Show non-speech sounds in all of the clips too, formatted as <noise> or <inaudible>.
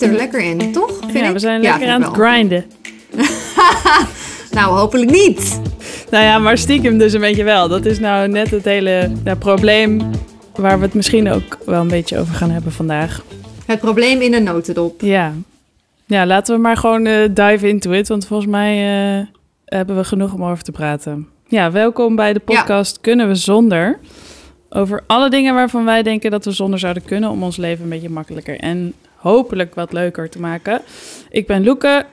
zit er lekker in, toch? Vind ja, ik? we zijn lekker aan het grinden. <laughs> Nou, hopelijk niet. Nou ja, maar stiekem dus een beetje wel. Dat is nou net het hele ja, probleem waar we het misschien ook wel een beetje over gaan hebben vandaag. Het probleem in een notendop. Ja, ja laten we maar gewoon eh, dive into it, want volgens mij eh, hebben we genoeg om over te praten. Ja, welkom bij de podcast Kunnen we zonder? Over alle dingen waarvan wij denken dat we zonder zouden kunnen om ons leven een beetje makkelijker en hopelijk wat leuker te maken. Ik ben Loeke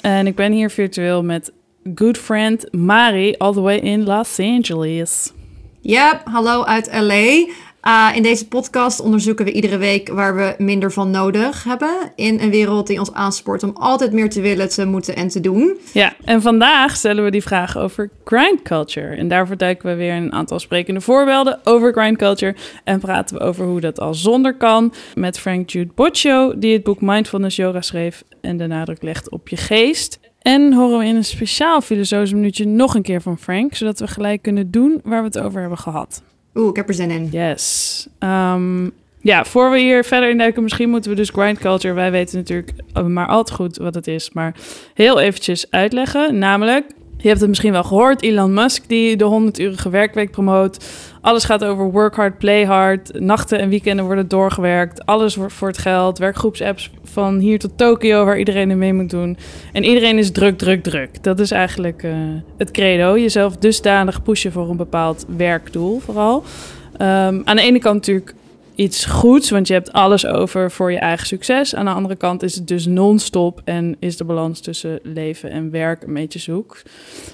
en ik ben hier virtueel met good friend Mari, all the way in Los Angeles. Ja, hallo uit LA. Ah, in deze podcast onderzoeken we iedere week waar we minder van nodig hebben. In een wereld die ons aanspoort om altijd meer te willen, te moeten en te doen. Ja, en vandaag stellen we die vraag over grind culture. En daarvoor duiken we weer een aantal sprekende voorbeelden over grind culture. En praten we over hoe dat al zonder kan. Met Frank Jude Boccio, die het boek Mindfulness Yoga schreef en de nadruk legt op je geest. En horen we in een speciaal filosofisch minuutje nog een keer van Frank, zodat we gelijk kunnen doen waar we het over hebben gehad. Oeh, ik heb er zin in. Yes. Ehm, ja, voor we hier verder induiken, misschien moeten we dus grind culture. Wij weten natuurlijk maar al te goed wat het is, maar heel eventjes uitleggen. Namelijk, je hebt het misschien wel gehoord, Elon Musk die de 100-urige werkweek promoot. Alles gaat over work hard, play hard. Nachten en weekenden worden doorgewerkt. Alles wordt voor het geld. Werkgroepsapps van hier tot Tokio waar iedereen er mee moet doen. En iedereen is druk, druk, druk. Dat is eigenlijk eh, het credo. Jezelf dusdanig pushen voor een bepaald werkdoel vooral. Ehm, aan de ene kant natuurlijk iets goeds, want je hebt alles over voor je eigen succes. Aan de andere kant is het dus non-stop en is de balans tussen leven en werk een beetje zoek.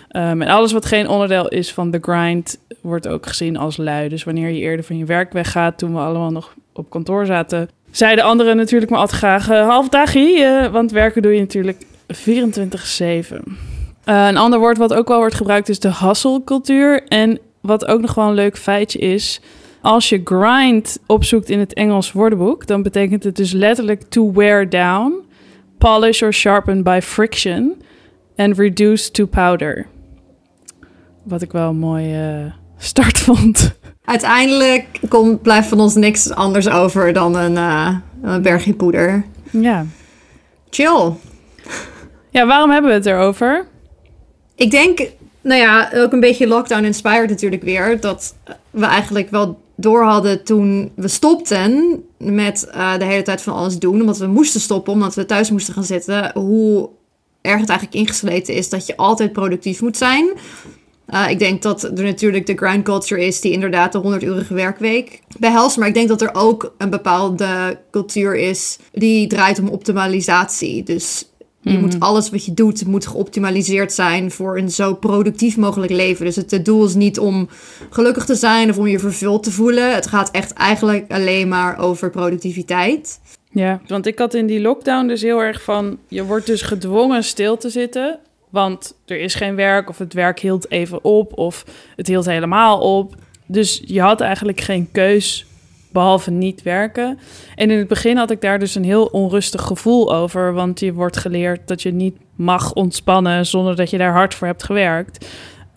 Ehm, en alles wat geen onderdeel is van de grind wordt ook gezien als lui. Dus wanneer je eerder van je werk weggaat, toen we allemaal nog op kantoor zaten, zeiden anderen natuurlijk maar altijd graag uh, half dagje, eh, want werken doe je natuurlijk 24/7. Uh, een ander woord wat ook wel wordt gebruikt is de hustle-cultuur. En wat ook nog wel een leuk feitje is, als je grind opzoekt in het Engels woordenboek, dan betekent het dus letterlijk to wear down, polish or sharpen by friction and reduce to powder. Wat ik wel een mooie start <laughs> vond. Uiteindelijk komt, blijft van ons niks anders over dan een, uh, een bergje poeder. Ja. Chill. Ja, waarom hebben we het erover? Ik denk, nou ja, ook een beetje lockdown inspired natuurlijk weer. Dat we eigenlijk wel door hadden toen we stopten met uh, de hele tijd van alles doen. Omdat we moesten stoppen, omdat we thuis moesten gaan zitten. Hoe erg het eigenlijk ingesleten is dat je altijd productief moet zijn. Uh, ik denk dat er natuurlijk de grind culture is die inderdaad de 100-urige werkweek behelst. Maar ik denk dat er ook een bepaalde cultuur is die draait om optimalisatie. Dus je moet alles wat je doet, moet geoptimaliseerd zijn voor een zo productief mogelijk leven. Dus het, het doel is niet om gelukkig te zijn of om je vervuld te voelen. Het gaat echt eigenlijk alleen maar over productiviteit. Ja, want ik had in die lockdown dus heel erg van... je wordt dus gedwongen stil te zitten... want er is geen werk of het werk hield even op... of het hield helemaal op. Dus je had eigenlijk geen keus behalve niet werken. En in het begin had ik daar dus een heel onrustig gevoel over, want je wordt geleerd dat je niet mag ontspannen zonder dat je daar hard voor hebt gewerkt.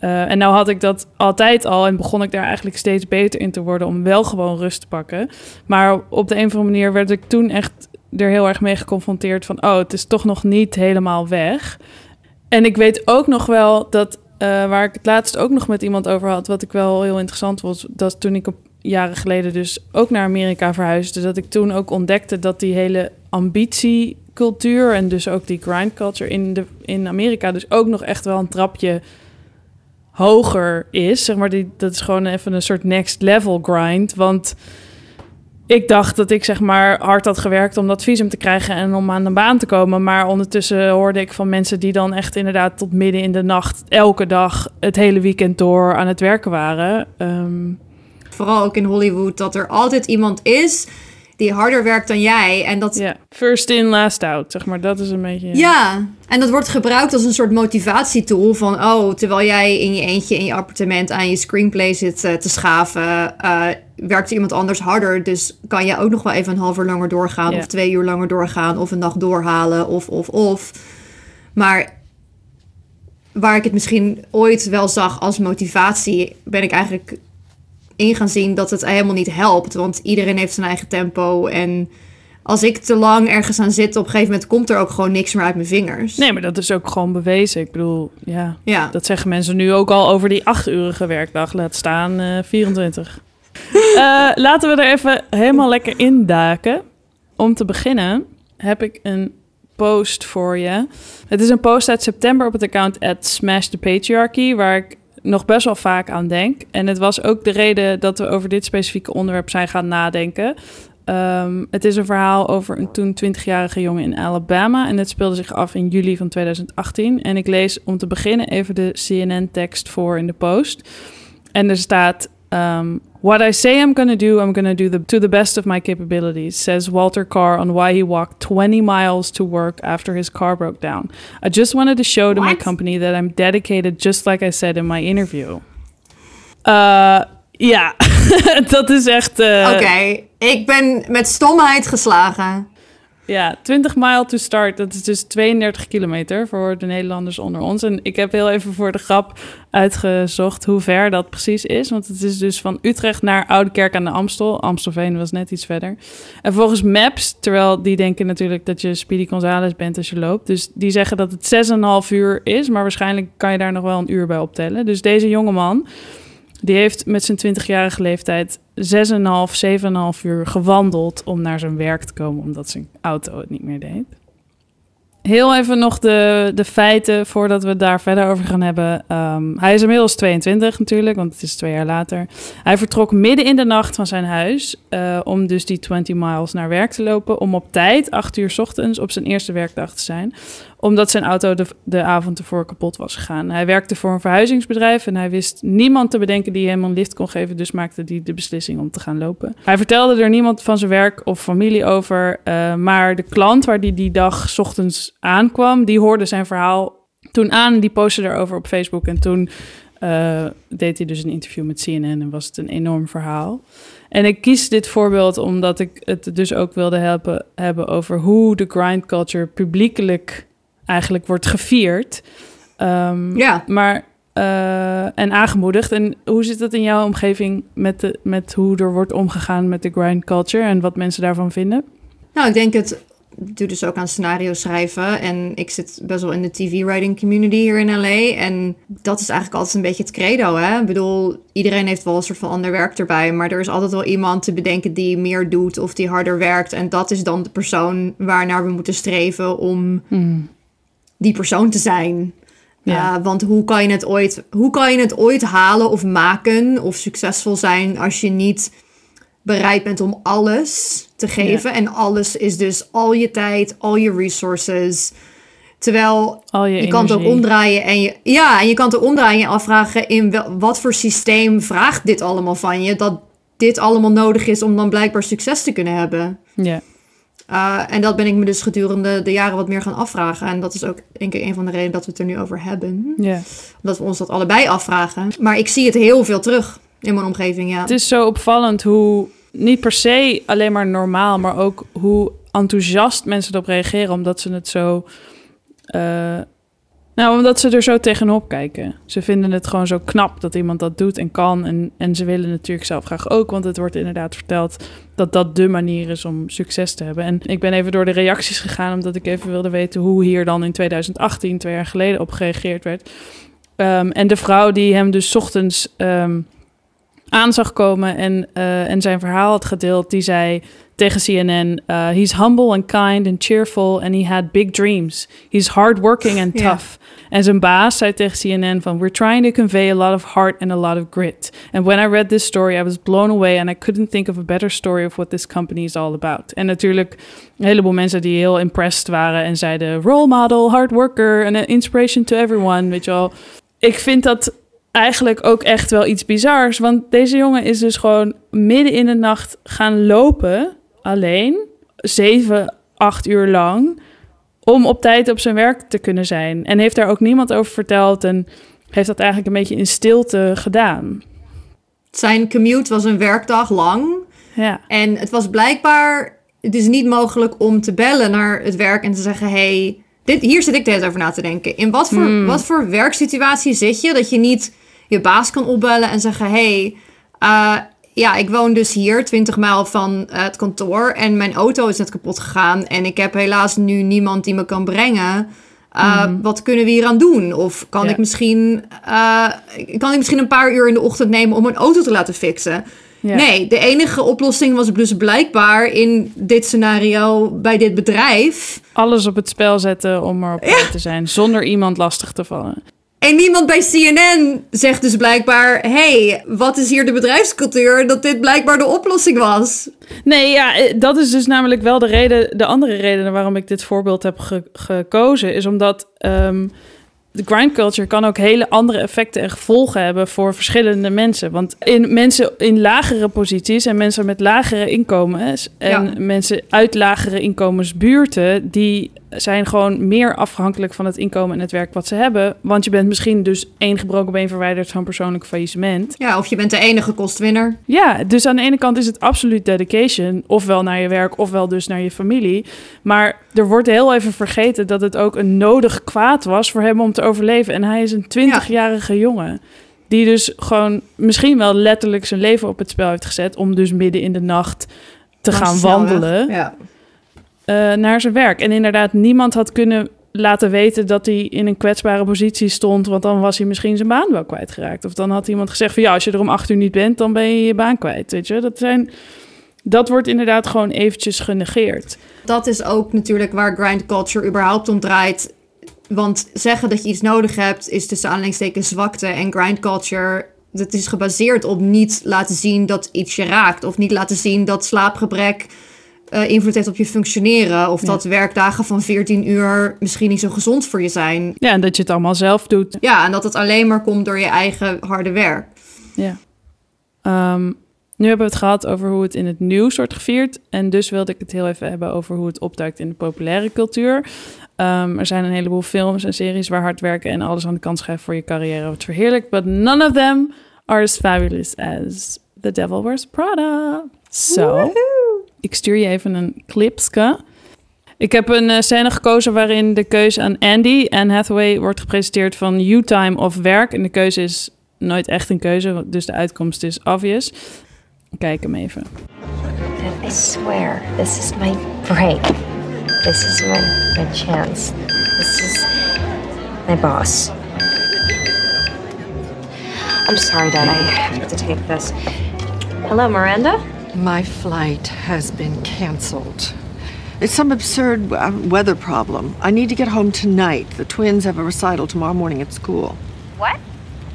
Uh, en nou had ik dat altijd al en begon ik daar eigenlijk steeds beter in te worden om wel gewoon rust te pakken. Maar op de een of andere manier werd ik toen echt er heel erg mee geconfronteerd van, oh, het is toch nog niet helemaal weg. En ik weet ook nog wel dat, uh, waar ik het laatst ook nog met iemand over had, wat ik wel heel interessant was, dat toen ik op jaren geleden dus ook naar Amerika verhuisde, dat ik toen ook ontdekte dat die hele ambitiecultuur en dus ook die grind culture in, de, in Amerika dus ook nog echt wel een trapje hoger is. Zeg maar, die, dat is gewoon even een soort next level grind. Want ik dacht dat ik zeg maar hard had gewerkt om dat visum te krijgen en om aan de baan te komen. Maar ondertussen hoorde ik van mensen die dan echt inderdaad tot midden in de nacht elke dag het hele weekend door aan het werken waren. Um, Vooral ook in Hollywood, dat er altijd iemand is die harder werkt dan jij. En dat... Ja, first in, last out, zeg maar. Dat is een beetje... Ja, en dat wordt gebruikt als een soort motivatietool van... oh, terwijl jij in je eentje in je appartement aan je screenplay zit uh, te schaven... Uh, werkt iemand anders harder, dus kan jij ook nog wel even een half uur langer doorgaan... Ja. of twee uur langer doorgaan, of een nacht doorhalen, of, of, of. Maar waar ik het misschien ooit wel zag als motivatie... ben ik eigenlijk in gaan zien dat het helemaal niet helpt. Want iedereen heeft zijn eigen tempo. En als ik te lang ergens aan zit, op een gegeven moment komt er ook gewoon niks meer uit mijn vingers. Nee, maar dat is ook gewoon bewezen. Ik bedoel, ja, Ja. dat zeggen mensen nu ook al over die acht-urige werkdag. Laat staan eh 24. <laughs> Eh, laten we er even helemaal lekker induiken. Om te beginnen heb ik een post voor je. Het is een post uit september op het account at Smash the Patriarchy, waar ik nog best wel vaak aan denk. En het was ook de reden dat we over dit specifieke onderwerp zijn gaan nadenken. Ehm, het is een verhaal over een toen 20-jarige jongen in Alabama. En het speelde zich af in juli van 2018. En ik lees om te beginnen even de CNN-tekst voor in de post. En er staat: um, What I say I'm gonna do, I'm gonna do the, to the best of my capabilities, says Walter Carr on why he walked 20 miles to work after his car broke down. I just wanted to show to my company that I'm dedicated, just like I said in my interview. Uh, ja, <laughs> dat is echt. eh, Oké, ik ben met stomheid geslagen. Ja, 20 mile to start. Dat is dus 32 kilometer voor de Nederlanders onder ons. En ik heb heel even voor de grap uitgezocht hoe ver dat precies is. Want het is dus van Utrecht naar Oudekerk aan de Amstel. Amstelveen was net iets verder. En volgens Maps, terwijl die denken natuurlijk dat je Speedy Gonzales bent als je loopt. Dus die zeggen dat het 6,5 uur is. Maar waarschijnlijk kan je daar nog wel een uur bij optellen. Dus deze jongeman, die heeft met zijn 20-jarige leeftijd 6,5, 7,5 uur gewandeld om naar zijn werk te komen, omdat zijn auto het niet meer deed. Heel even nog de, de feiten voordat we daar verder over gaan hebben. Ehm, hij is inmiddels 22 natuurlijk, want het is twee jaar later. Hij vertrok midden in de nacht van zijn huis eh, om dus die 20 miles naar werk te lopen. Om op tijd, 8 uur ochtends, op zijn eerste werkdag te zijn. Omdat zijn auto de, de avond ervoor kapot was gegaan. Hij werkte voor een verhuizingsbedrijf en hij wist niemand te bedenken die hem een lift kon geven. Dus maakte hij de beslissing om te gaan lopen. Hij vertelde er niemand van zijn werk of familie over. eh, maar de klant waar die die dag ochtends aankwam, die hoorde zijn verhaal toen aan. Die postte erover op Facebook en toen eh, deed hij dus een interview met CNN en was het een enorm verhaal. En ik kies dit voorbeeld omdat ik het dus ook wilde helpen, hebben over hoe de grind culture publiekelijk eigenlijk wordt gevierd. Ehm, Ja. Maar eh, en aangemoedigd. En hoe zit dat in jouw omgeving met, de, met hoe er wordt omgegaan met de grind culture en wat mensen daarvan vinden? Nou, ik denk het. Ik doe dus ook aan scenario schrijven. En ik zit best wel in de TV-writing community hier in LA. En dat is eigenlijk altijd een beetje het credo, hè? Ik bedoel, iedereen heeft wel een soort van ander werk erbij. Maar er is altijd wel iemand te bedenken die meer doet of die harder werkt. En dat is dan de persoon waarnaar we moeten streven om die persoon te zijn. Ja. Uh, want hoe kan, je het ooit, hoe kan je het ooit halen of maken of succesvol zijn als je niet bereid bent om alles te geven? En alles is dus al je tijd, al je resources. Terwijl Al je, je kan het ook omdraaien en je, ja, en je kan het ook omdraaien en afvragen in wel, wat voor systeem vraagt dit allemaal van je? Dat dit allemaal nodig is om dan blijkbaar succes te kunnen hebben. Ja. Uh, en dat ben ik me dus gedurende de jaren wat meer gaan afvragen. En dat is ook denk ik een van de redenen dat we het er nu over hebben. ja. Dat we ons dat allebei afvragen. Maar ik zie het heel veel terug in mijn omgeving, ja. Het is zo opvallend hoe niet per se alleen maar normaal, maar ook hoe enthousiast mensen erop reageren, omdat ze het zo. eh, nou, omdat ze er zo tegenop kijken. Ze vinden het gewoon zo knap dat iemand dat doet en kan. En, en ze willen natuurlijk zelf graag ook, want het wordt inderdaad verteld dat dat de manier is om succes te hebben. En ik ben even door de reacties gegaan, omdat ik even wilde weten hoe hier dan in 2018, twee jaar geleden, op gereageerd werd. Ehm, en de vrouw die hem dus ochtends ehm, aan zag komen en, eh, en zijn verhaal had gedeeld, die zei tegen CNN: uh, He's humble and kind and cheerful and he had big dreams. He's hardworking and <laughs> tough. En zijn baas zei tegen CNN van... We're trying to convey a lot of heart and a lot of grit. And when I read this story, I was blown away... and I couldn't think of a better story of what this company is all about. En natuurlijk een heleboel mensen die heel impressed waren... en zeiden role model, hard worker... and an inspiration to everyone, weet je wel. Ik vind dat eigenlijk ook echt wel iets bizars. Want deze jongen is dus gewoon midden in de nacht gaan lopen... alleen, zeven, acht uur lang om op tijd op zijn werk te kunnen zijn. En heeft daar ook niemand over verteld en heeft dat eigenlijk een beetje in stilte gedaan. Zijn commute was een werkdag lang. Ja, En het was blijkbaar... Het is niet mogelijk om te bellen naar het werk en te zeggen... hey, dit, hier zit ik de over na te denken. In wat voor, Hmm. wat voor werksituatie zit je... dat je niet je baas kan opbellen en zeggen... hey, eh, ja, ik woon dus hier, 20 mijl van eh, het kantoor. En mijn auto is net kapot gegaan. En ik heb helaas nu niemand die me kan brengen. Uh, Wat kunnen we hier aan doen? Of kan, Ja. ik misschien, eh, kan ik misschien een paar uur in de ochtend nemen om een auto te laten fixen? Ja. Nee, de enige oplossing was dus blijkbaar in dit scenario bij dit bedrijf. Alles op het spel zetten om erop uit te zijn, zonder iemand lastig te vallen. En niemand bij CNN zegt dus blijkbaar: hey, wat is hier de bedrijfscultuur? Dat dit blijkbaar de oplossing was. Nee, ja, eh, dat is dus namelijk wel de reden. De andere reden waarom ik dit voorbeeld heb ge- gekozen, is omdat ehm, de grind culture kan ook hele andere effecten en gevolgen hebben voor verschillende mensen. Want in mensen in lagere posities en mensen met lagere inkomens en Ja. mensen uit lagere inkomensbuurten, die zijn gewoon meer afhankelijk van het inkomen en het werk wat ze hebben. Want je bent misschien dus één gebroken been verwijderd van persoonlijk faillissement. Ja, of je bent de enige kostwinner. Ja, dus aan de ene kant is het absoluut dedication, ofwel naar je werk, ofwel dus naar je familie. Maar er wordt heel even vergeten dat het ook een nodig kwaad was voor hem om te overleven. En hij is een 20-jarige jongen. Die dus gewoon misschien wel letterlijk zijn leven op het spel heeft gezet. om dus midden in de nacht te gaan wandelen Ja. Eh, naar zijn werk. En inderdaad, niemand had kunnen laten weten dat hij in een kwetsbare positie stond. Want dan was hij misschien zijn baan wel kwijtgeraakt. Of dan had iemand gezegd van ja, als je er om acht uur niet bent, dan ben je je baan kwijt. Weet je, dat zijn. Dat wordt inderdaad gewoon eventjes genegeerd. Dat is ook natuurlijk waar grind culture überhaupt om draait. Want zeggen dat je iets nodig hebt is tussen aanleidingstekens zwakte. En grind culture, dat is gebaseerd op niet laten zien dat iets je raakt. Of niet laten zien dat slaapgebrek eh, invloed heeft op je functioneren. Of Ja. dat werkdagen van 14 uur misschien niet zo gezond voor je zijn. Ja, en dat je het allemaal zelf doet. Ja, en dat het alleen maar komt door je eigen harde werk. Ja. Ehm, nu hebben we het gehad over hoe het in het nieuws wordt gevierd. En dus wilde ik het heel even hebben over hoe het opduikt in de populaire cultuur. Ehm, er zijn een heleboel films en series waar hard werken en alles aan de kant schrijven voor je carrière wordt verheerlijkt. But none of them are as fabulous as The Devil Wears Prada. So, ik stuur je even een clipske. Ik heb een eh, scène gekozen waarin de keuze aan Andy en Hathaway wordt gepresenteerd van U-time of werk. En de keuze is nooit echt een keuze, dus de uitkomst is obvious. Kijk hem even. I swear, this is my break. This is my, my chance. This is my boss. I'm sorry, Dad. I have to take this. Hello, Miranda? My flight has been canceled. It's some absurd uh, weather problem. I need to get home tonight. The twins have a recital tomorrow morning at school. What?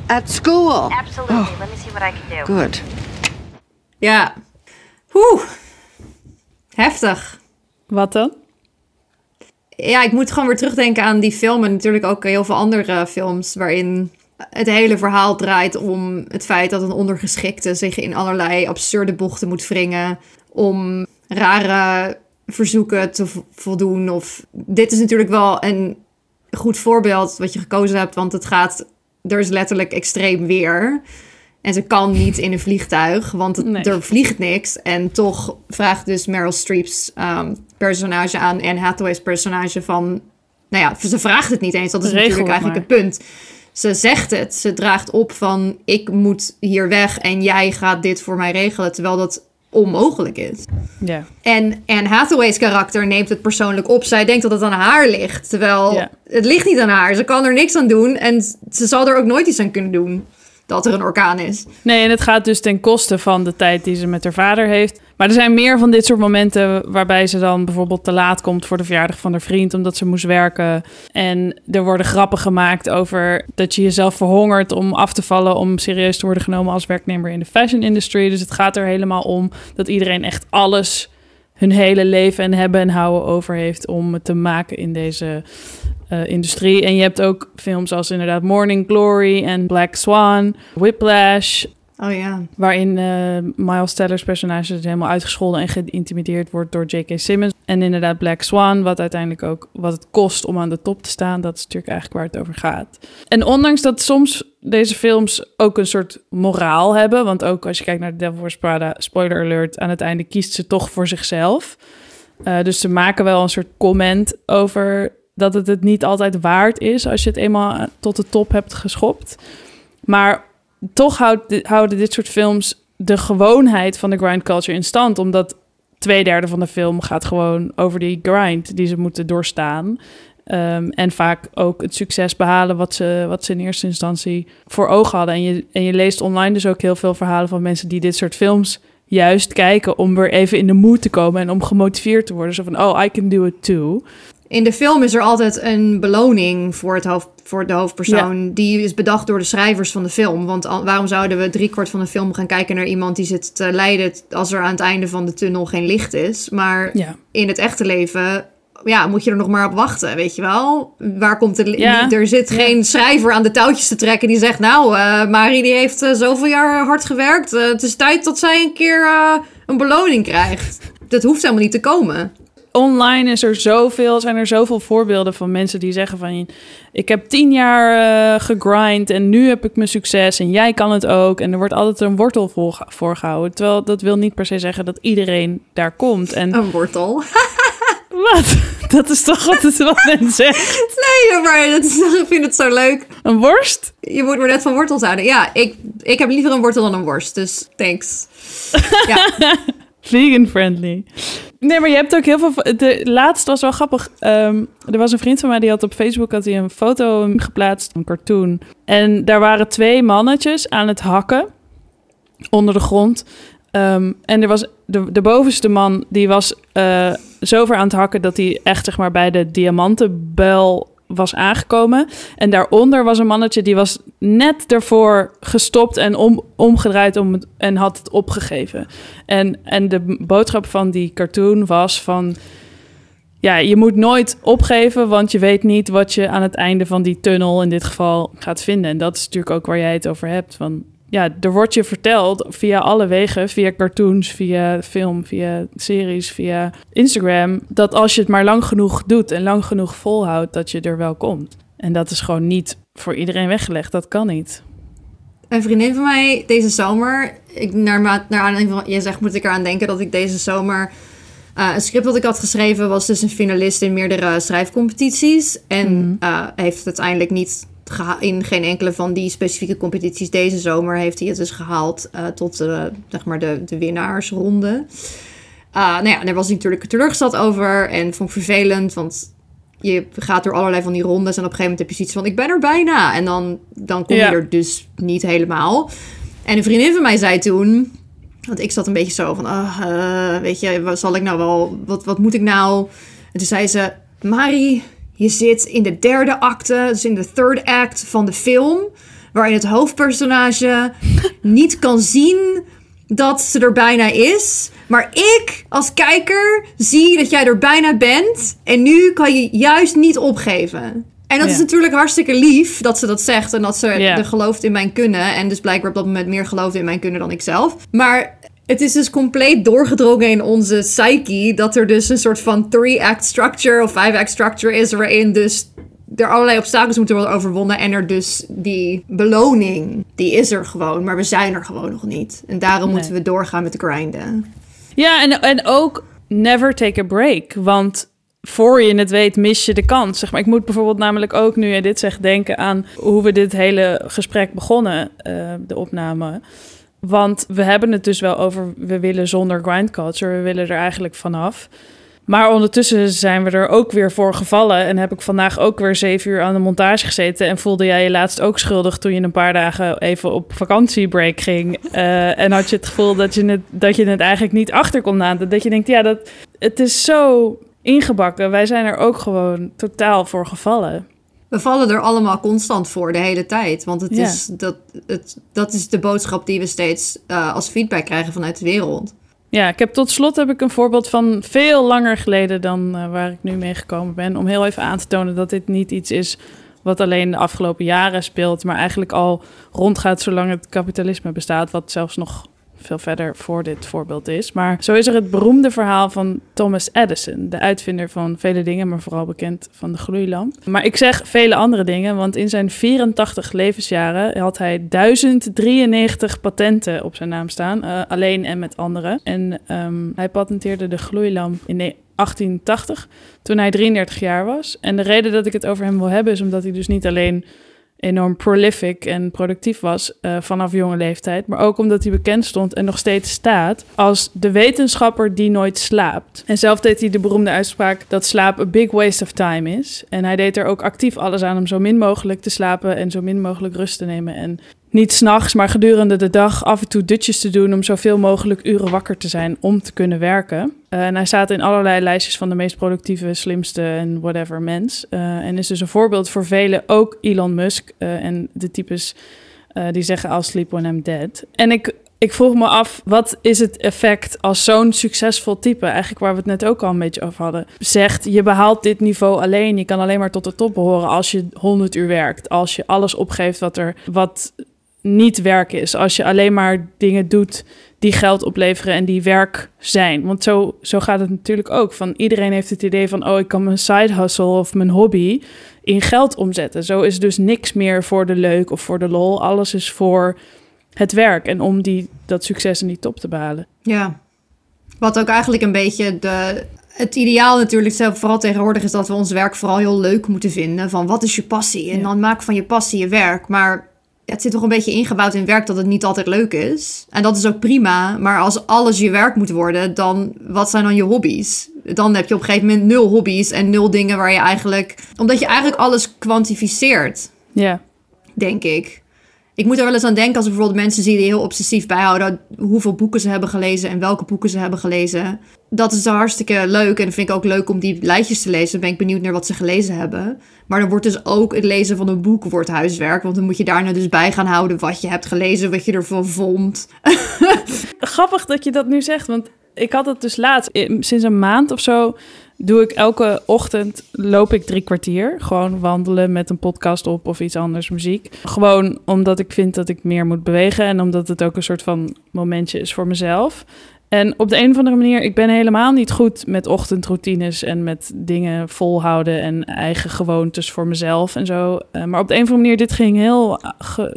At school! Absolutely. Let me see what I can do. Good. Ja. Oeh. Heftig. Wat dan? Ja, ik moet gewoon weer terugdenken aan die film en natuurlijk ook heel veel andere films waarin het hele verhaal draait om het feit dat een ondergeschikte zich in allerlei absurde bochten moet wringen om rare verzoeken te vo- voldoen. Of dit is natuurlijk wel een goed voorbeeld wat je gekozen hebt, want het gaat, er is letterlijk extreem weer. En ze kan niet in een vliegtuig, want het, Nee. er vliegt niks. En toch vraagt dus Meryl Streep's ehm, personage aan Anne Hathaway's personage van... Nou ja, ze vraagt het niet eens. Dat is Regel natuurlijk eigenlijk het punt. Ze zegt het. Ze draagt op van ik moet hier weg en jij gaat dit voor mij regelen. Terwijl dat onmogelijk is. Ja. En Anne Hathaway's karakter neemt het persoonlijk op. Zij denkt dat het aan haar ligt. Terwijl Ja. het ligt niet aan haar. Ze kan er niks aan doen. En ze zal er ook nooit iets aan kunnen doen. Dat er een orkaan is. Nee, en het gaat dus ten koste van de tijd die ze met haar vader heeft. Maar er zijn meer van dit soort momenten waarbij ze dan bijvoorbeeld te laat komt voor de verjaardag van haar vriend omdat ze moest werken. En er worden grappen gemaakt over dat je jezelf verhongert om af te vallen om serieus te worden genomen als werknemer in de fashion industry. Dus het gaat er helemaal om dat iedereen echt alles hun hele leven en hebben en houden over heeft om het te maken in deze eh, industrie. En je hebt ook films als inderdaad Morning Glory en Black Swan, Whiplash, Oh ja. waarin eh, Miles Teller's personage dus helemaal uitgescholden en geïntimideerd wordt door J.K. Simmons. En inderdaad Black Swan, wat uiteindelijk ook wat het kost om aan de top te staan. Dat is natuurlijk eigenlijk waar het over gaat. En ondanks dat soms deze films ook een soort moraal hebben, want ook als je kijkt naar The Devil Wears Prada, spoiler alert, aan het einde kiest ze toch voor zichzelf. Eh, dus ze maken wel een soort comment over dat het het niet altijd waard is als je het eenmaal tot de top hebt geschopt. Maar toch houden dit soort films de gewoonheid van de grind culture in stand. Omdat twee derde van de film gaat gewoon over die grind die ze moeten doorstaan. Ehm, en vaak ook het succes behalen wat ze, wat ze in eerste instantie voor ogen hadden. En je, en je leest online dus ook heel veel verhalen van mensen die dit soort films juist kijken om weer even in de mood te komen en om gemotiveerd te worden. Zo van, oh, I can do it too. In de film is er altijd een beloning voor, het hoofd, voor de hoofdpersoon. Die is bedacht door de schrijvers van de film. Want al- waarom zouden we driekwart van de film gaan kijken naar iemand die zit te lijden als er aan het einde van de tunnel geen licht is? Maar Ja. in het echte leven ja, moet je er nog maar op wachten, weet je wel? Waar komt de... Ja. Er zit geen schrijver aan de touwtjes te trekken die zegt... Nou, eh Marie die heeft eh, zoveel jaar hard gewerkt. Eh, het is tijd dat zij een keer een beloning krijgt. Dat hoeft helemaal niet te komen. Online is er zoveel, zijn er zoveel voorbeelden van mensen die zeggen van... ik heb tien jaar eh, gegrind en nu heb ik mijn succes en jij kan het ook. En er wordt altijd een wortel voor, voorgehouden. Terwijl dat wil niet per se zeggen dat iedereen daar komt. En Een wortel. <laughs> wat? Dat is toch altijd wat men zegt. Nee, maar dat is, <laughs> ik vind het zo leuk. Een worst? Je moet maar net van wortels houden. Ja, ik, ik heb liever een wortel dan een worst. Dus thanks. Ja, <laughs> Vegan friendly. Nee, maar je hebt ook heel veel... De laatste was wel grappig. Ehm, er was een vriend van mij die had op Facebook had hij een foto geplaatst, een cartoon. En daar waren twee mannetjes aan het hakken onder de grond. Ehm, en er was de, de bovenste man, die was eh zo ver aan het hakken dat hij echt zeg maar bij de diamantenbuil was aangekomen. En daaronder was een mannetje die was net ervoor gestopt en om, omgedraaid om en had het opgegeven. En, en de boodschap van die cartoon was van... Ja, je moet nooit opgeven, want je weet niet wat je aan het einde van die tunnel in dit geval gaat vinden. En dat is natuurlijk ook waar jij het over hebt. Van, ja, er wordt je verteld via alle wegen, via cartoons, via film, via series, via Instagram, dat als je het maar lang genoeg doet en lang genoeg volhoudt, dat je er wel komt. En dat is gewoon niet voor iedereen weggelegd. Dat kan niet. een vriendin van mij deze zomer... Ik, naar, aanleiding van je zegt, moet ik eraan denken dat ik deze zomer... eh, een script dat ik had geschreven was dus een finalist in meerdere schrijfcompetities. En eh, heeft het uiteindelijk niet in geen enkele van die specifieke competities deze zomer heeft hij het dus gehaald eh, tot de, zeg maar de, de winnaarsronde. Uh, nou ja, daar was hij natuurlijk teleurgesteld over en vond ik vervelend, want je gaat door allerlei van die rondes en op een gegeven moment heb je zoiets van ik ben er bijna en dan, dan kom Ja. je er dus niet helemaal. En een vriendin van mij zei toen, want ik zat een beetje zo van, ah, eh, weet je, wat zal ik nou wel, wat, wat moet ik nou? En toen zei ze, Mari, je zit in de derde acte, dus in de third act van de film, waarin het hoofdpersonage <laughs> niet kan zien dat ze er bijna is. Maar ik als kijker zie dat jij er bijna bent. En nu kan je juist niet opgeven. En dat Ja. is natuurlijk hartstikke lief dat ze dat zegt. En dat ze Ja. er gelooft in mijn kunnen. En dus blijkbaar op dat moment meer geloofde in mijn kunnen dan ik zelf. Maar het is dus compleet doorgedrongen in onze psyche. Dat er dus een soort van three-act structure of five-act structure is. Waarin dus er allerlei obstakels moeten worden overwonnen. En er dus die beloning, die is er gewoon. Maar we zijn er gewoon nog niet. En daarom moeten we doorgaan met grinden. Ja, en, en ook never take a break. Want voor je het weet, mis je de kans. Zeg maar, ik moet bijvoorbeeld namelijk ook, nu je dit zegt, denken aan hoe we dit hele gesprek begonnen, eh, de opname. Want we hebben het dus wel over, we willen zonder grind culture, we willen er eigenlijk vanaf. Maar ondertussen zijn we er ook weer voor gevallen. En heb ik vandaag ook weer zeven uur aan de montage gezeten. En voelde jij je laatst ook schuldig toen je een paar dagen even op vakantiebreak ging. <laughs> Eh, en had je het gevoel dat je het, dat je het eigenlijk niet achter kon laten. Dat je denkt, ja, dat, het is zo ingebakken. Wij zijn er ook gewoon totaal voor gevallen. We vallen er allemaal constant voor de hele tijd. Want het Ja. is, dat, het, dat is de boodschap die we steeds eh, als feedback krijgen vanuit de wereld. Ja, ik heb tot slot heb ik een voorbeeld van veel langer geleden dan eh, waar ik nu mee gekomen ben. Om heel even aan te tonen dat dit niet iets is wat alleen de afgelopen jaren speelt, maar eigenlijk al rondgaat zolang het kapitalisme bestaat, wat zelfs nog veel verder voor dit voorbeeld is. Maar zo is er het beroemde verhaal van Thomas Edison, de uitvinder van vele dingen, maar vooral bekend van de gloeilamp. Maar ik zeg vele andere dingen, want in zijn 84 levensjaren had hij 1093 patenten op zijn naam staan, eh, alleen en met anderen. En ehm, hij patenteerde de gloeilamp in ne- 1880, toen hij 33 jaar was. En de reden dat ik het over hem wil hebben is omdat hij dus niet alleen enorm prolific en productief was uh, vanaf jonge leeftijd. Maar ook omdat hij bekend stond en nog steeds staat als de wetenschapper die nooit slaapt. En zelf deed hij de beroemde uitspraak dat slaap a big waste of time is. En hij deed er ook actief alles aan om zo min mogelijk te slapen en zo min mogelijk rust te nemen. En niet s'nachts, maar gedurende de dag af en toe dutjes te doen om zoveel mogelijk uren wakker te zijn om te kunnen werken. Uh, en hij staat in allerlei lijstjes van de meest productieve, slimste en whatever mens. Uh, en is dus een voorbeeld voor velen, ook Elon Musk uh, en de types die zeggen I'll sleep when I'm dead. En ik, ik vroeg me af, wat is het effect als zo'n succesvol type, eigenlijk waar we het net ook al een beetje over hadden, zegt je behaalt dit niveau alleen, je kan alleen maar tot de top behoren als je 100 uur werkt, als je alles opgeeft wat er, wat niet werk is. Als je alleen maar dingen doet die geld opleveren en die werk zijn. Want zo, zo gaat het natuurlijk ook. Van iedereen heeft het idee van, oh, ik kan mijn side hustle of mijn hobby in geld omzetten. Zo is dus niks meer voor de leuk of voor de lol. Alles is voor het werk en om die, dat succes en die top te behalen. Ja, wat ook eigenlijk een beetje de, het ideaal natuurlijk zelf vooral tegenwoordig is dat we ons werk vooral heel leuk moeten vinden. Van wat is je passie? En dan maak van je passie je werk. Maar het zit toch een beetje ingebouwd in werk dat het niet altijd leuk is. En dat is ook prima. Maar als alles je werk moet worden, dan wat zijn dan je hobby's? Dan heb je op een gegeven moment nul hobby's en nul dingen waar je eigenlijk. Omdat je eigenlijk alles kwantificeert. Ja. Denk ik. Ik moet er wel eens aan denken als ik bijvoorbeeld mensen zie die heel obsessief bijhouden hoeveel boeken ze hebben gelezen en welke boeken ze hebben gelezen. Dat is hartstikke leuk en vind ik ook leuk om die lijstjes te lezen. Dan ben ik benieuwd naar wat ze gelezen hebben. Maar dan wordt dus ook het lezen van een boek wordt huiswerk. Want dan moet je daarna dus bij gaan houden wat je hebt gelezen, wat je ervan vond. <laughs> Grappig dat je dat nu zegt, want ik had het dus laatst. Sinds een maand of zo doe ik elke ochtend loop ik drie kwartier. Gewoon wandelen met een podcast op of iets anders, muziek. Gewoon omdat ik vind dat ik meer moet bewegen en omdat het ook een soort van momentje is voor mezelf. En op de een of andere manier, ik ben helemaal niet goed met ochtendroutines en met dingen volhouden en eigen gewoontes voor mezelf en zo. Uh, maar op de een of andere manier, dit ging heel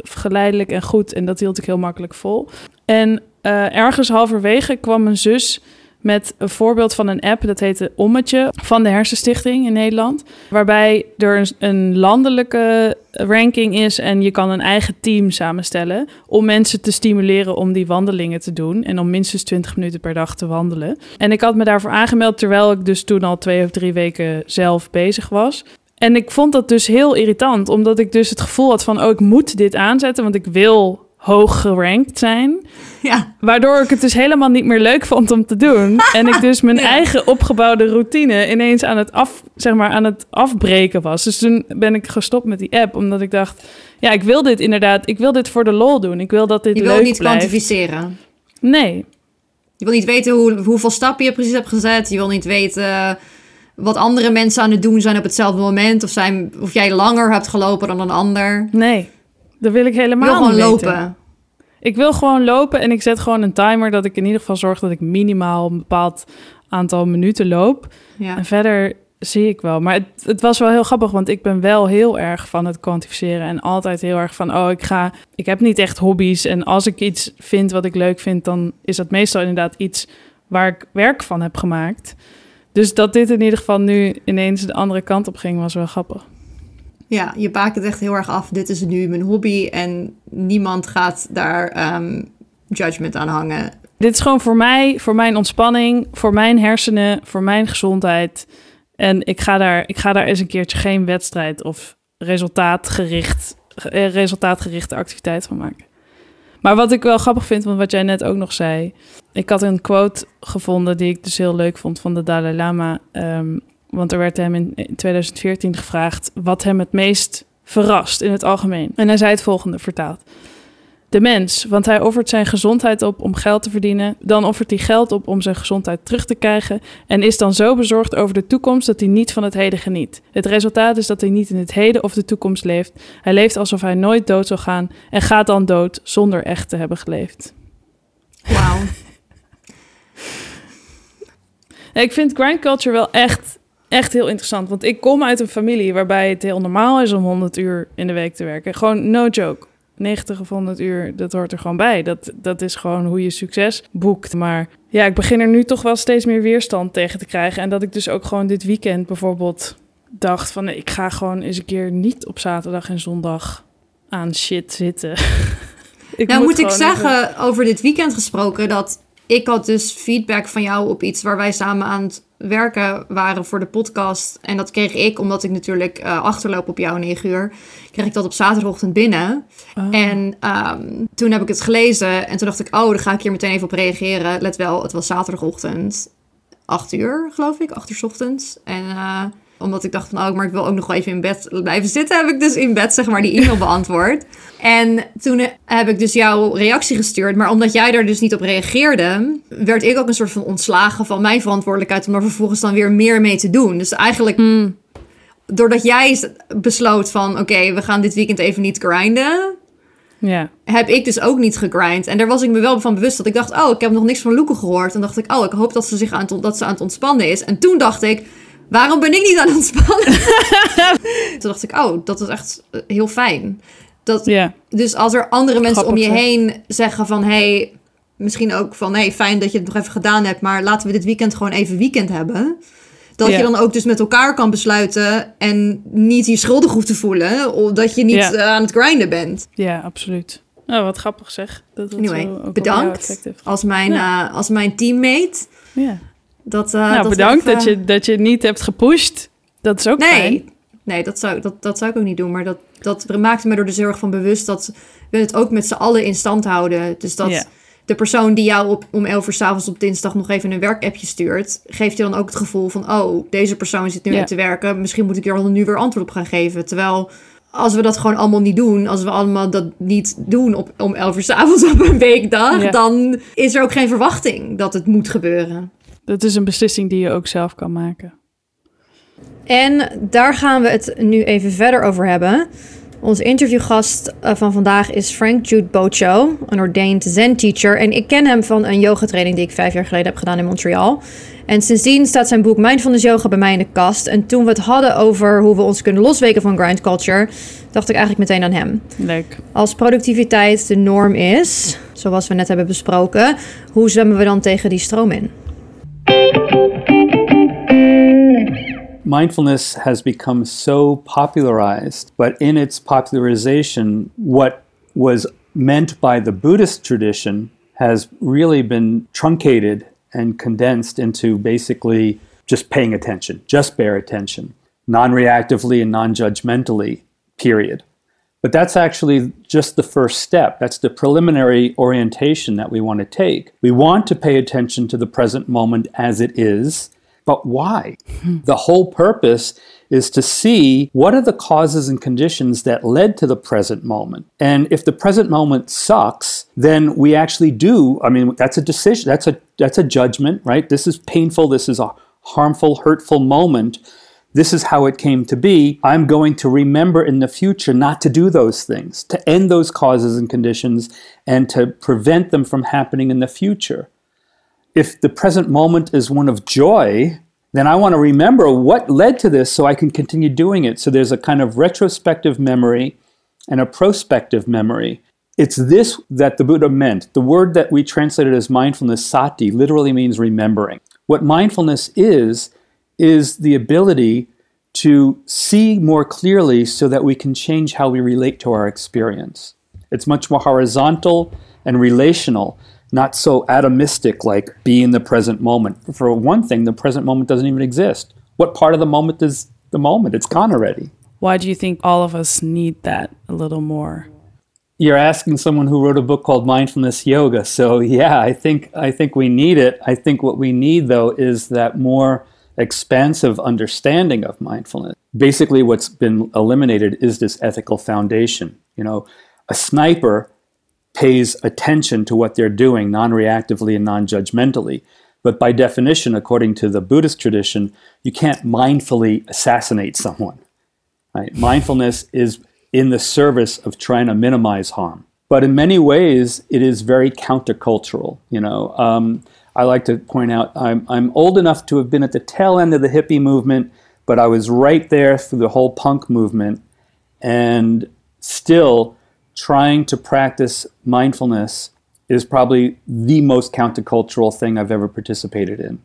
geleidelijk en goed en dat hield ik heel makkelijk vol. En uh, ergens halverwege kwam mijn zus met een voorbeeld van een app, dat heette Ommetje, van de Hersenstichting in Nederland. Waarbij er een landelijke ranking is en je kan een eigen team samenstellen om mensen te stimuleren om die wandelingen te doen en om minstens 20 minuten per dag te wandelen. En ik had me daarvoor aangemeld terwijl ik dus toen al twee of drie weken zelf bezig was. En ik vond dat dus heel irritant, omdat ik dus het gevoel had van, oh, ik moet dit aanzetten, want ik wil hoog gerankt zijn. <laughs> Ja. Waardoor ik het dus helemaal niet meer leuk vond om te doen. en ik dus mijn <laughs> eigen opgebouwde routine ineens aan het, af, zeg maar, aan het afbreken was. Dus toen ben ik gestopt met die app, omdat ik dacht... Ja, ik wil dit inderdaad, ik wil dit voor de lol doen. Ik wil dat dit je leuk wil niet blijft. kwantificeren. Nee. Je wil niet weten hoe, hoeveel stappen je precies hebt gezet. Je wil niet weten wat andere mensen aan het doen zijn op hetzelfde moment. Of, zijn, of jij langer hebt gelopen dan een ander. Nee. Dat wil ik helemaal wil gewoon niet lopen. Ik wil gewoon lopen en ik zet gewoon een timer dat ik in ieder geval zorg dat ik minimaal een bepaald aantal minuten loop. Ja. En verder zie ik wel. Maar het, het, was wel heel grappig, want ik ben wel heel erg van het kwantificeren en altijd heel erg van, oh, ik ga, ik heb niet echt hobby's en als ik iets vind wat ik leuk vind, dan is dat meestal inderdaad iets waar ik werk van heb gemaakt. Dus dat dit in ieder geval nu ineens de andere kant op ging, was wel grappig. Ja, je baakt het echt heel erg af. Dit is nu mijn hobby en niemand gaat daar um, judgment aan hangen. Dit is gewoon voor mij, voor mijn ontspanning, voor mijn hersenen, voor mijn gezondheid. En ik ga daar, ik ga daar eens een keertje geen wedstrijd of resultaatgericht, eh, resultaatgerichte activiteit van maken. Maar wat ik wel grappig vind, want wat jij net ook nog zei. Ik had een quote gevonden die ik dus heel leuk vond van de Dalai Lama. Um, want er werd hem in 2014 gevraagd wat hem het meest verrast in het algemeen. En hij zei het volgende vertaald. De mens, want hij offert zijn gezondheid op om geld te verdienen. Dan offert hij geld op om zijn gezondheid terug te krijgen. En is dan zo bezorgd over de toekomst dat hij niet van het heden geniet. Het resultaat is dat hij niet in het heden of de toekomst leeft. Hij leeft alsof hij nooit dood zal gaan. En gaat dan dood zonder echt te hebben geleefd. Wauw. <laughs> ik vind grind culture wel echt echt heel interessant. Want ik kom uit een familie waarbij het heel normaal is om 100 uur in de week te werken. Gewoon no joke. 90 of 100 uur, dat hoort er gewoon bij. Dat, dat is gewoon hoe je succes boekt. Maar ja, ik begin er nu toch wel steeds meer weerstand tegen te krijgen. En dat ik dus ook gewoon dit weekend bijvoorbeeld dacht van... ik ga gewoon eens een keer niet op zaterdag en zondag aan shit zitten. <laughs> ik Nou, moet ik zeggen, over dit weekend gesproken, dat ik had dus feedback van jou op iets waar wij samen aan het werken waren voor de podcast. En dat kreeg ik, omdat ik natuurlijk eh, achterloop op jou 9 uur, kreeg ik dat op zaterdagochtend binnen. Oh. En ehm, toen heb ik het gelezen en toen dacht ik, oh, daar ga ik hier meteen even op reageren. Let wel, het was zaterdagochtend, 8 uur geloof ik, 8 uur ochtends. En eh, omdat ik dacht van, oh, maar ik wil ook nog wel even in bed blijven zitten, heb ik dus in bed zeg maar die e-mail <laughs> beantwoord. En toen heb ik dus jouw reactie gestuurd. Maar omdat jij daar dus niet op reageerde, werd ik ook een soort van ontslagen van mijn verantwoordelijkheid om er vervolgens dan weer meer mee te doen. Dus eigenlijk, doordat jij besloot van, oké, we gaan dit weekend even niet grinden, Ja, heb ik dus ook niet gegrind. En daar was ik me wel van bewust dat ik dacht, oh, ik heb nog niks van Loeke gehoord. En dacht ik, oh, ik hoop dat ze zich aan het, dat ze aan het ontspannen is. En toen dacht ik, waarom ben ik niet aan het ontspannen? <laughs> toen dacht ik, oh, dat is echt heel fijn. Dat, dus als er andere mensen om je heen zeggen van... hey, misschien ook van... hey, fijn dat je het nog even gedaan hebt... maar laten we dit weekend gewoon even weekend hebben. Dat je dan ook dus met elkaar kan besluiten... en niet je schuldig hoeft te voelen... of dat je niet eh, aan het grinden bent. ja, absoluut. Oh, wat grappig zeg. Dat Anyway, bedankt als mijn, eh, als mijn teammate. Ja. Dat, eh, nou, dat bedankt even- dat, je, dat je het niet hebt gepusht. Dat is ook Nee, fijn. nee dat, zou, dat, dat zou ik ook niet doen. Maar dat, dat maakte me er dus heel erg van bewust... dat we het ook met z'n allen in stand houden. Dus dat... De persoon die jou op, om 11 uur s'avonds op dinsdag nog even een werkappje stuurt, geeft je dan ook het gevoel van: oh, deze persoon zit nu net te werken. Misschien moet ik er dan nu weer antwoord op gaan geven. Terwijl als we dat gewoon allemaal niet doen, als we allemaal dat niet doen op, om 11 uur s'avonds op een weekdag, dan is er ook geen verwachting dat het moet gebeuren. Dat is een beslissing die je ook zelf kan maken. En daar gaan we het nu even verder over hebben. Onze interviewgast eh, van vandaag is Frank Jude Bocho, een ordained Zen teacher. En ik ken hem van een yogatraining die ik vijf jaar geleden heb gedaan in Montreal. En sindsdien staat zijn boek Mindfulness Yoga bij mij in de kast. En toen we het hadden over hoe we ons kunnen losweken van grind culture, dacht ik eigenlijk meteen aan hem. Leuk. Als productiviteit de norm is, zoals we net hebben besproken, hoe zwemmen we dan tegen die stroom in? Mindfulness has become so popularized, but in its popularization, what was meant by the Buddhist tradition has really been truncated and condensed into basically just paying attention, just bare attention, non reactively and non judgmentally, period. But that's actually just the first step. That's the preliminary orientation that we want to take. We want to pay attention to the present moment as it is, but why? Hmm. the whole purpose is to see what are the causes and conditions that led to the present moment. And if the present moment sucks, then we actually do, I mean, that's a decision, that's a that's a judgment, right? This is painful, this is a harmful, hurtful moment. This is how it came to be. I'm going to remember in the future not to do those things, to end those causes and conditions, and to prevent them from happening in the future. If the present moment is one of joy, then I want to remember what led to this so I can continue doing it. So there's a kind of retrospective memory and a prospective memory. It's this that the Buddha meant. The word that we translated as mindfulness, sati, literally means remembering. What mindfulness is, is the ability to see more clearly so that we can change how we relate to our experience. It's much more horizontal and relational, not so atomistic like be in the present moment. For one thing, the present moment doesn't even exist. What part of the moment is the moment? It's gone already. Why do you think all of us need that a little more? You're asking someone who wrote a book called Mindfulness Yoga. So yeah, I think I think we need it. I think what we need though is that more expansive understanding of mindfulness. Basically what's been eliminated is this ethical foundation. You know, a sniper pays attention to what they're doing non-reactively and non-judgmentally. But by definition, according to the Buddhist tradition, you can't mindfully assassinate someone. Right? Mindfulness is in the service of trying to minimize harm. But in many ways, it is very countercultural. You know, um, I like to point out I'm, I'm old enough to have been at the tail end of the hippie movement, but I was right there through the whole punk movement, and still trying to practice mindfulness is probably the most countercultural thing I've ever participated in.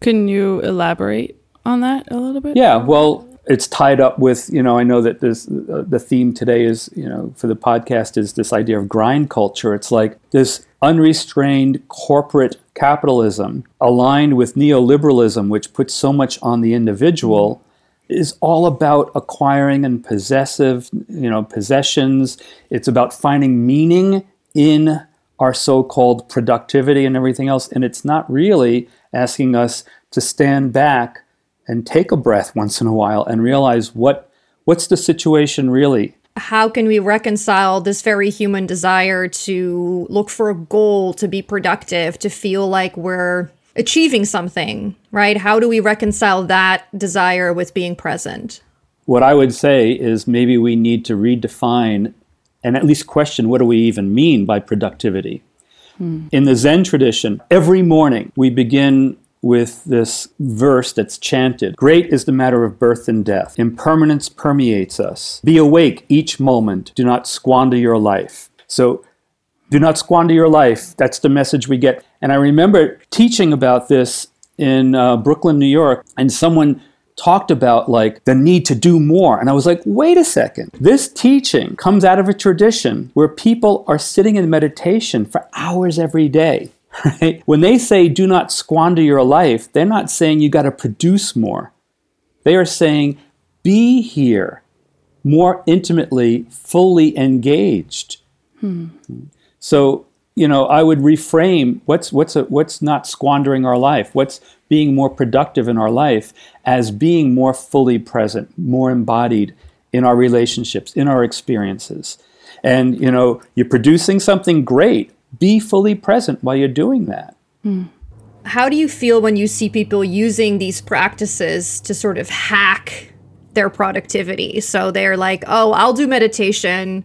Can you elaborate on that a little bit? Yeah, well, it's tied up with you know I know that this uh, the theme today is you know for the podcast is this idea of grind culture. It's like this unrestrained corporate capitalism aligned with neoliberalism, which puts so much on the individual. Is all about acquiring and possessive, you know, possessions. It's about finding meaning in our so-called productivity and everything else, and it's not really asking us to stand back and take a breath once in a while and realize what what's the situation really? How can we reconcile this very human desire to look for a goal to be productive to feel like we're achieving something right? How do we reconcile that desire with being present? What i would say is maybe we need to redefine and at least question what do we even mean by productivity. Hmm. in the zen tradition every morning we begin with this verse that's chanted Great is the matter of birth and death. Impermanence permeates us. Be awake each moment. Do not squander your life. So, do not squander your life. That's the message we get. And I remember teaching about this in uh, Brooklyn, New York, and someone talked about like the need to do more. And I was like, wait a second. This teaching comes out of a tradition where people are sitting in meditation for hours every day. Right? When they say do not squander your life, they're not saying you got to produce more. They are saying be here more intimately, fully engaged. Hmm. So, you know, I would reframe what's what's a, what's not squandering our life, what's being more productive in our life as being more fully present, more embodied in our relationships, in our experiences. And you know, you're producing something great be fully present while you're doing that. Hmm. How do you feel when you see people using these practices to sort of hack their productivity? So they're like, oh, I'll do meditation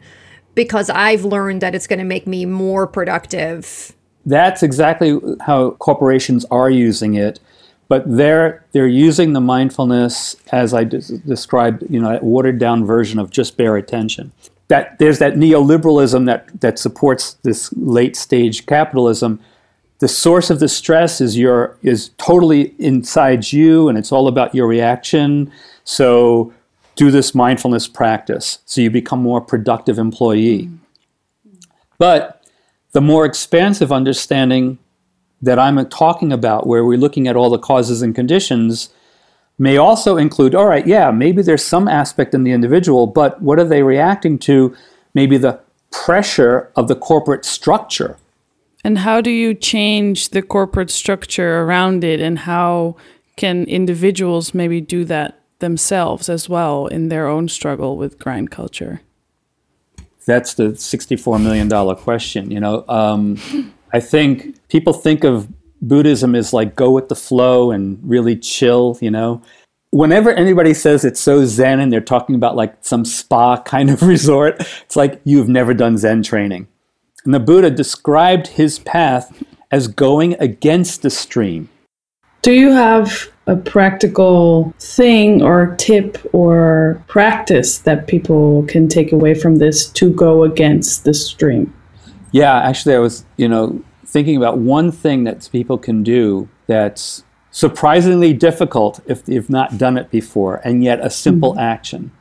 because I've learned that it's going to make me more productive. That's exactly how corporations are using it but they're they're using the mindfulness as I described, you know, that watered down version of just bare attention that there's that neoliberalism that, that supports this late stage capitalism. The source of the stress is your is totally inside you, and it's all about your reaction. So do this mindfulness practice so you become more productive employee. Mm-hmm. But the more expansive understanding that I'm talking about, where we're looking at all the causes and conditions, may also include all right, yeah, maybe there's some aspect in the individual, but what are they reacting to? Maybe the pressure of the corporate structure. And how do you change the corporate structure around it? And how can individuals maybe do that themselves as well in their own struggle with grind culture? That's the $64 million question. You know, um, I think people think of Buddhism is like go with the flow and really chill, you know. Whenever anybody says it's so zen and they're talking about like some spa <laughs> kind of resort, it's like you've never done zen training. And the Buddha described his path as going against the stream. Do you have a practical thing or tip or practice that people can take away from this to go against the stream? Yeah, actually, I was, you know, thinking about one thing that people can do that's surprisingly difficult if they've not done it before, and yet a simple mm-hmm. action.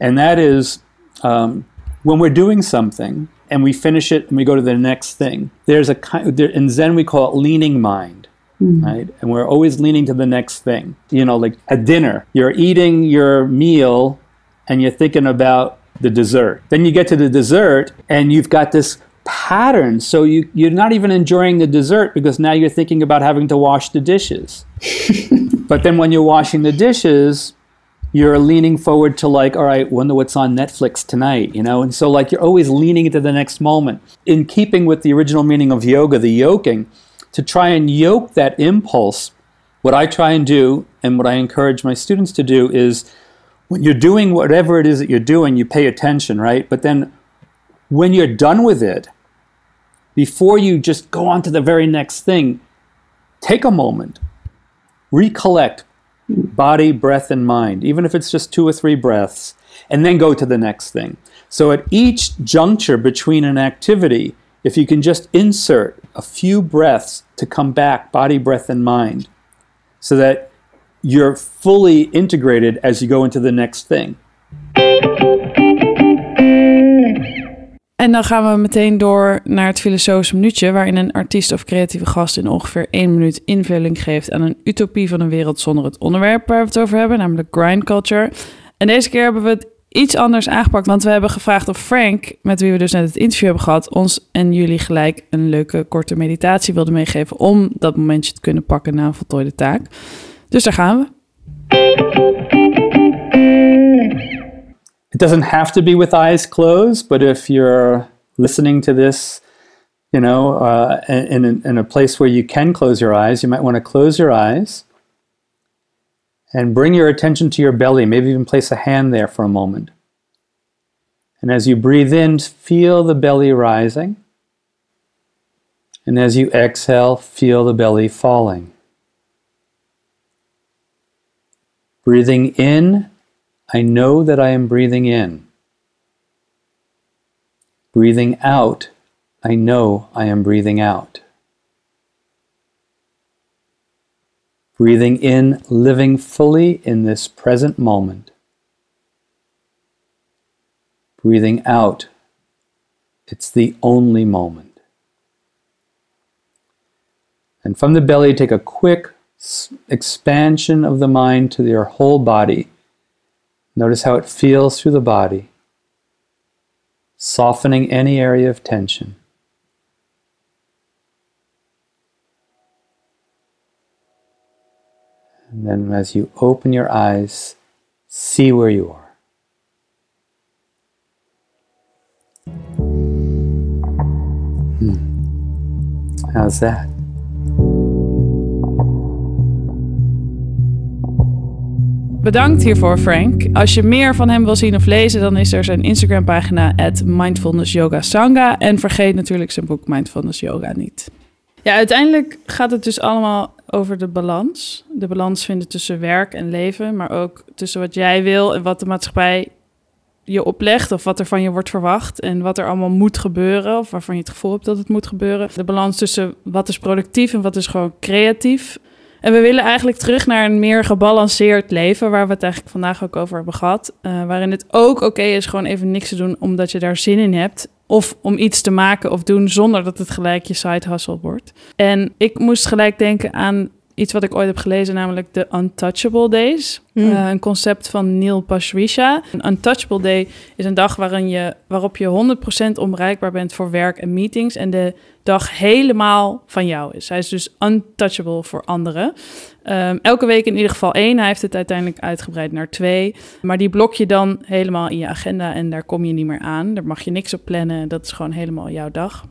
And that is um, when we're doing something and we finish it and we go to the next thing, there's a kind, there, in Zen we call it leaning mind. Mm-hmm. Right? And we're always leaning to the next thing. You know, like at dinner, you're eating your meal and you're thinking about the dessert. Then you get to the dessert and you've got this pattern. So you, you're not even enjoying the dessert because now you're thinking about having to wash the dishes. <laughs> but then when you're washing the dishes, you're leaning forward to like, all right, wonder what's on Netflix tonight, you know? And so like you're always leaning into the next moment. In keeping with the original meaning of yoga, the yoking, to try and yoke that impulse, what I try and do and what I encourage my students to do is when you're doing whatever it is that you're doing, you pay attention, right? But then when you're done with it, before you just go on to the very next thing, take a moment, recollect body, breath, and mind, even if it's just two or three breaths, and then go to the next thing. So at each juncture between an activity, if you can just insert a few breaths to come back, body, breath, and mind, so that you're fully integrated as you go into the next thing. En dan gaan we meteen door naar het filosofische minuutje, waarin een artiest of creatieve gast in ongeveer één minuut invulling geeft aan een utopie van een wereld zonder het onderwerp waar we het over hebben, namelijk grind culture. En deze keer hebben we het iets anders aangepakt, want we hebben gevraagd of Frank, met wie we dus net het interview hebben gehad, ons en jullie gelijk een leuke korte meditatie wilde meegeven om dat momentje te kunnen pakken na een voltooide taak. Dus daar gaan we. Doesn't have to be with eyes closed, but if you're listening to this, you know, uh, in, in a place where you can close your eyes, you might want to close your eyes and bring your attention to your belly. Maybe even place a hand there for a moment. And as you breathe in, feel the belly rising. And as you exhale, feel the belly falling. Breathing in, I know that I am breathing in. Breathing out, I know I am breathing out. Breathing in, living fully in this present moment. Breathing out, it's the only moment. And from the belly, take a quick expansion of the mind to your whole body. Notice how it feels through the body, softening any area of tension. And then as you open your eyes, see where you are. Hmm. How's that? Bedankt hiervoor, Frank. Als je meer van hem wil zien of lezen, dan is er zijn Instagram-pagina Mindfulness Yoga Sangha. En vergeet natuurlijk zijn boek Mindfulness Yoga niet. Ja, uiteindelijk gaat het dus allemaal over de balans. De balans vinden tussen werk en leven, maar ook tussen wat jij wil en wat de maatschappij je oplegt of wat er van je wordt verwacht en wat er allemaal moet gebeuren of waarvan je het gevoel hebt dat het moet gebeuren. De balans tussen wat is productief en wat is gewoon creatief. En we willen eigenlijk terug naar een meer gebalanceerd leven, waar we het eigenlijk vandaag ook over hebben gehad. Uh, waarin het ook oké is gewoon even niks te doen omdat je daar zin in hebt. Of om iets te maken of doen zonder dat het gelijk je side hustle wordt. En ik moest gelijk denken aan iets wat ik ooit heb gelezen, namelijk de Untouchable Days. Hmm. Uh, een concept van Neil Pasricha. Een Untouchable Day is een dag waarin je, waarop je 100% onbereikbaar bent voor werk en meetings. En de dag helemaal van jou is. Hij is dus untouchable voor anderen. Um, elke week in ieder geval één. Hij heeft het uiteindelijk uitgebreid naar twee. Maar die blok je dan helemaal in je agenda en daar kom je niet meer aan. Daar mag je niks op plannen. Dat is gewoon helemaal jouw dag.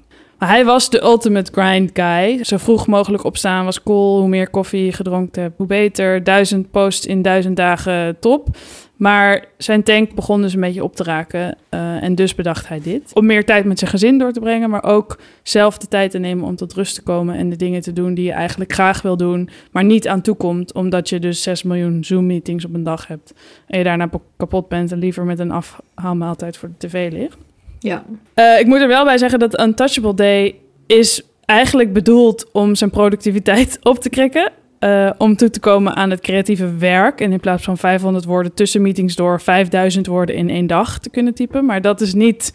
Hij was de ultimate grind guy. Zo vroeg mogelijk opstaan was cool. Hoe meer koffie je gedronken hebt, hoe beter. Duizend posts in duizend dagen, top. Maar zijn tank begon dus een beetje op te raken. Uh, en dus bedacht hij dit. Om meer tijd met zijn gezin door te brengen. Maar ook zelf de tijd te nemen om tot rust te komen. En de dingen te doen die je eigenlijk graag wil doen. Maar niet aan toekomt. Omdat je dus 6 miljoen Zoom-meetings op een dag hebt. En je daarna kapot bent. En liever met een afhaalmaaltijd voor de tv ligt. Ja. Uh, ik moet er wel bij zeggen dat Untouchable Day is eigenlijk bedoeld om zijn productiviteit <laughs> op te krikken. Uh, om toe te komen aan het creatieve werk. En in plaats van 500 woorden tussen meetings door 5000 woorden in één dag te kunnen typen. Maar dat is niet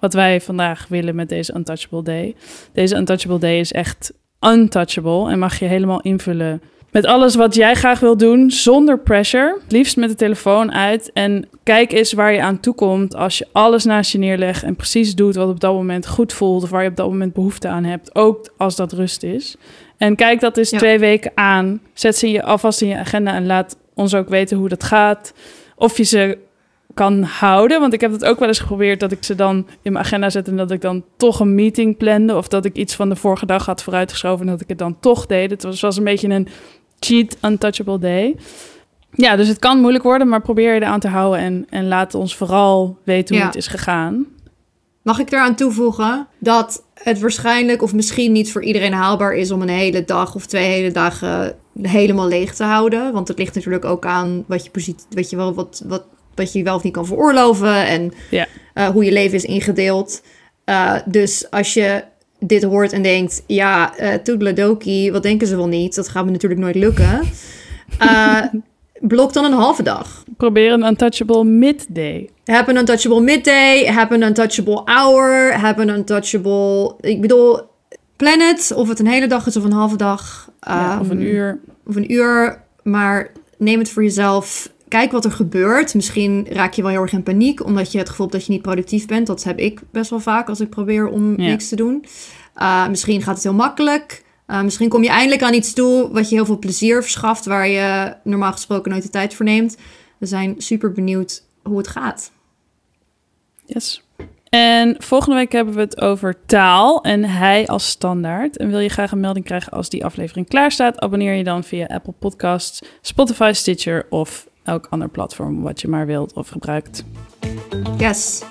wat wij vandaag willen met deze Untouchable Day. Deze Untouchable Day is echt untouchable en mag je helemaal invullen met alles wat jij graag wil doen, zonder pressure. Liefst met de telefoon uit. En kijk eens waar je aan toe komt als je alles naast je neerlegt en precies doet wat op dat moment goed voelt. Of waar je op dat moment behoefte aan hebt. Ook als dat rust is. En kijk dat eens Ja. twee weken aan. Zet ze je alvast in je agenda en laat ons ook weten hoe dat gaat. Of je ze kan houden. Want ik heb het ook wel eens geprobeerd dat ik ze dan in mijn agenda zet en dat ik dan toch een meeting plande. Of dat ik iets van de vorige dag had vooruitgeschoven en dat ik het dan toch deed. Het was, was een beetje een cheat untouchable day. Ja, dus het kan moeilijk worden, maar probeer je eraan te houden en, en laat ons vooral weten hoe Ja. het is gegaan. Mag ik eraan toevoegen dat het waarschijnlijk of misschien niet voor iedereen haalbaar is om een hele dag of twee hele dagen helemaal leeg te houden. Want het ligt natuurlijk ook aan wat je, positie, wat je, wel, wat, wat, wat je wel of niet kan veroorloven en Ja. eh, hoe je leven is ingedeeld. Eh, dus als je dit hoort en denkt, ja, uh, toedeledokie, wat denken ze wel niet? Dat gaat me natuurlijk nooit lukken. <laughs> Eh, blok dan een halve dag. Probeer een untouchable midday. Heb een untouchable midday, heb een untouchable hour, heb een untouchable... Ik bedoel, plan het, of het een hele dag is of een halve dag. Ja, of een Ehm, uur. Of een uur, maar neem het voor jezelf. Kijk wat er gebeurt. Misschien raak je wel heel erg in paniek, omdat je het gevoel hebt dat je niet productief bent. Dat heb ik best wel vaak als ik probeer om Ja. niks te doen. Uh, misschien gaat het heel makkelijk. Uh, misschien kom je eindelijk aan iets toe wat je heel veel plezier verschaft, waar je normaal gesproken nooit de tijd voor neemt. We zijn super benieuwd hoe het gaat. Yes. En volgende week hebben we het over taal en hij als standaard. En wil je graag een melding krijgen als die aflevering klaar staat? Abonneer je dan via Apple Podcasts, Spotify, Stitcher of elk ander platform wat je maar wilt of gebruikt. Yes.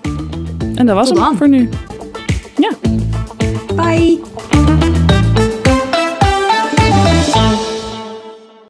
En dat was Tot hem dan. voor nu. Ja. Bye.